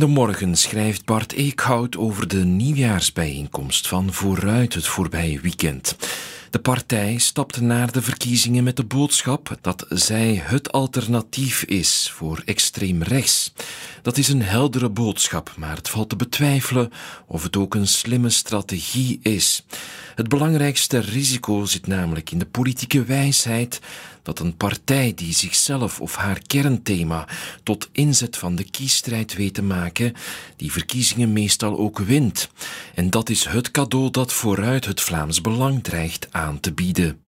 de morgen schrijft Bart Eekhout over de nieuwjaarsbijeenkomst van Vooruit het voorbije weekend. De partij stapt naar de verkiezingen met de boodschap dat zij het alternatief is voor extreem rechts. Dat is een heldere boodschap, maar het valt te betwijfelen of het ook een slimme strategie is. Het belangrijkste risico zit namelijk in de politieke wijsheid dat een partij die zichzelf of haar kernthema tot inzet van de kiesstrijd weet te maken, die verkiezingen meestal ook wint. En dat is het cadeau dat vooruit het Vlaams Belang dreigt aan te bieden.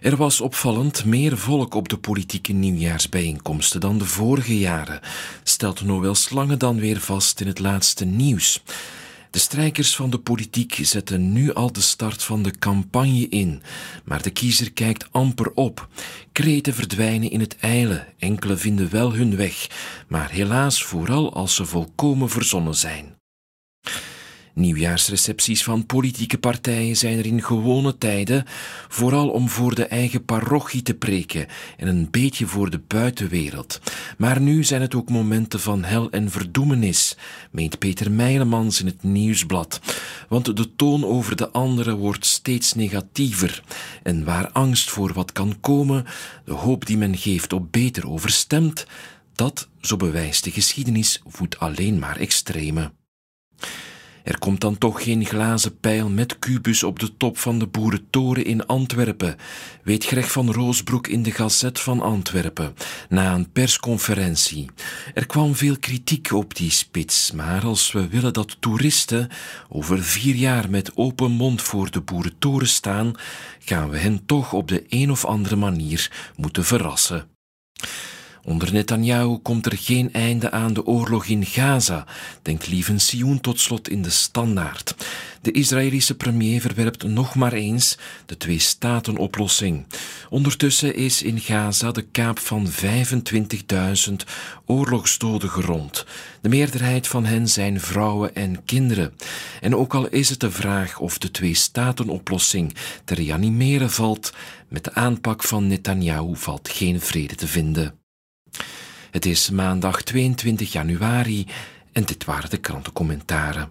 Er was opvallend meer volk op de politieke nieuwjaarsbijeenkomsten dan de vorige jaren, stelt Noël Slange dan weer vast in het laatste nieuws. De strijkers van de politiek zetten nu al de start van de campagne in, maar de kiezer kijkt amper op. Kreten verdwijnen in het ijle, enkele vinden wel hun weg, maar helaas vooral als ze volkomen verzonnen zijn. Nieuwjaarsrecepties van politieke partijen zijn er in gewone tijden, vooral om voor de eigen parochie te preken en een beetje voor de buitenwereld. Maar nu zijn het ook momenten van hel en verdoemenis, meent Peter Meilemans in het Nieuwsblad. Want de toon over de anderen wordt steeds negatiever. En waar angst voor wat kan komen, de hoop die men geeft op beter overstemt, dat, zo bewijst de geschiedenis, voedt alleen maar extreme. Er komt dan toch geen glazen pijl met kubus op de top van de Boerentoren in Antwerpen, weet Greg van Roosbroek in de Gazet van Antwerpen, na een persconferentie. Er kwam veel kritiek op die spits, maar als we willen dat toeristen over vier jaar met open mond voor de Boerentoren staan, gaan we hen toch op de een of andere manier moeten verrassen. Onder Netanyahu komt er geen einde aan de oorlog in Gaza, denkt Lieven Sioen tot slot in de standaard. De Israëlische premier verwerpt nog maar eens de twee-staten-oplossing. Ondertussen is in Gaza de kaap van 25.000 oorlogsdoden gerond. De meerderheid van hen zijn vrouwen en kinderen. En ook al is het de vraag of de twee-staten-oplossing te reanimeren valt, met de aanpak van Netanyahu valt geen vrede te vinden. Het is maandag 22 januari en dit waren de krantencommentaren.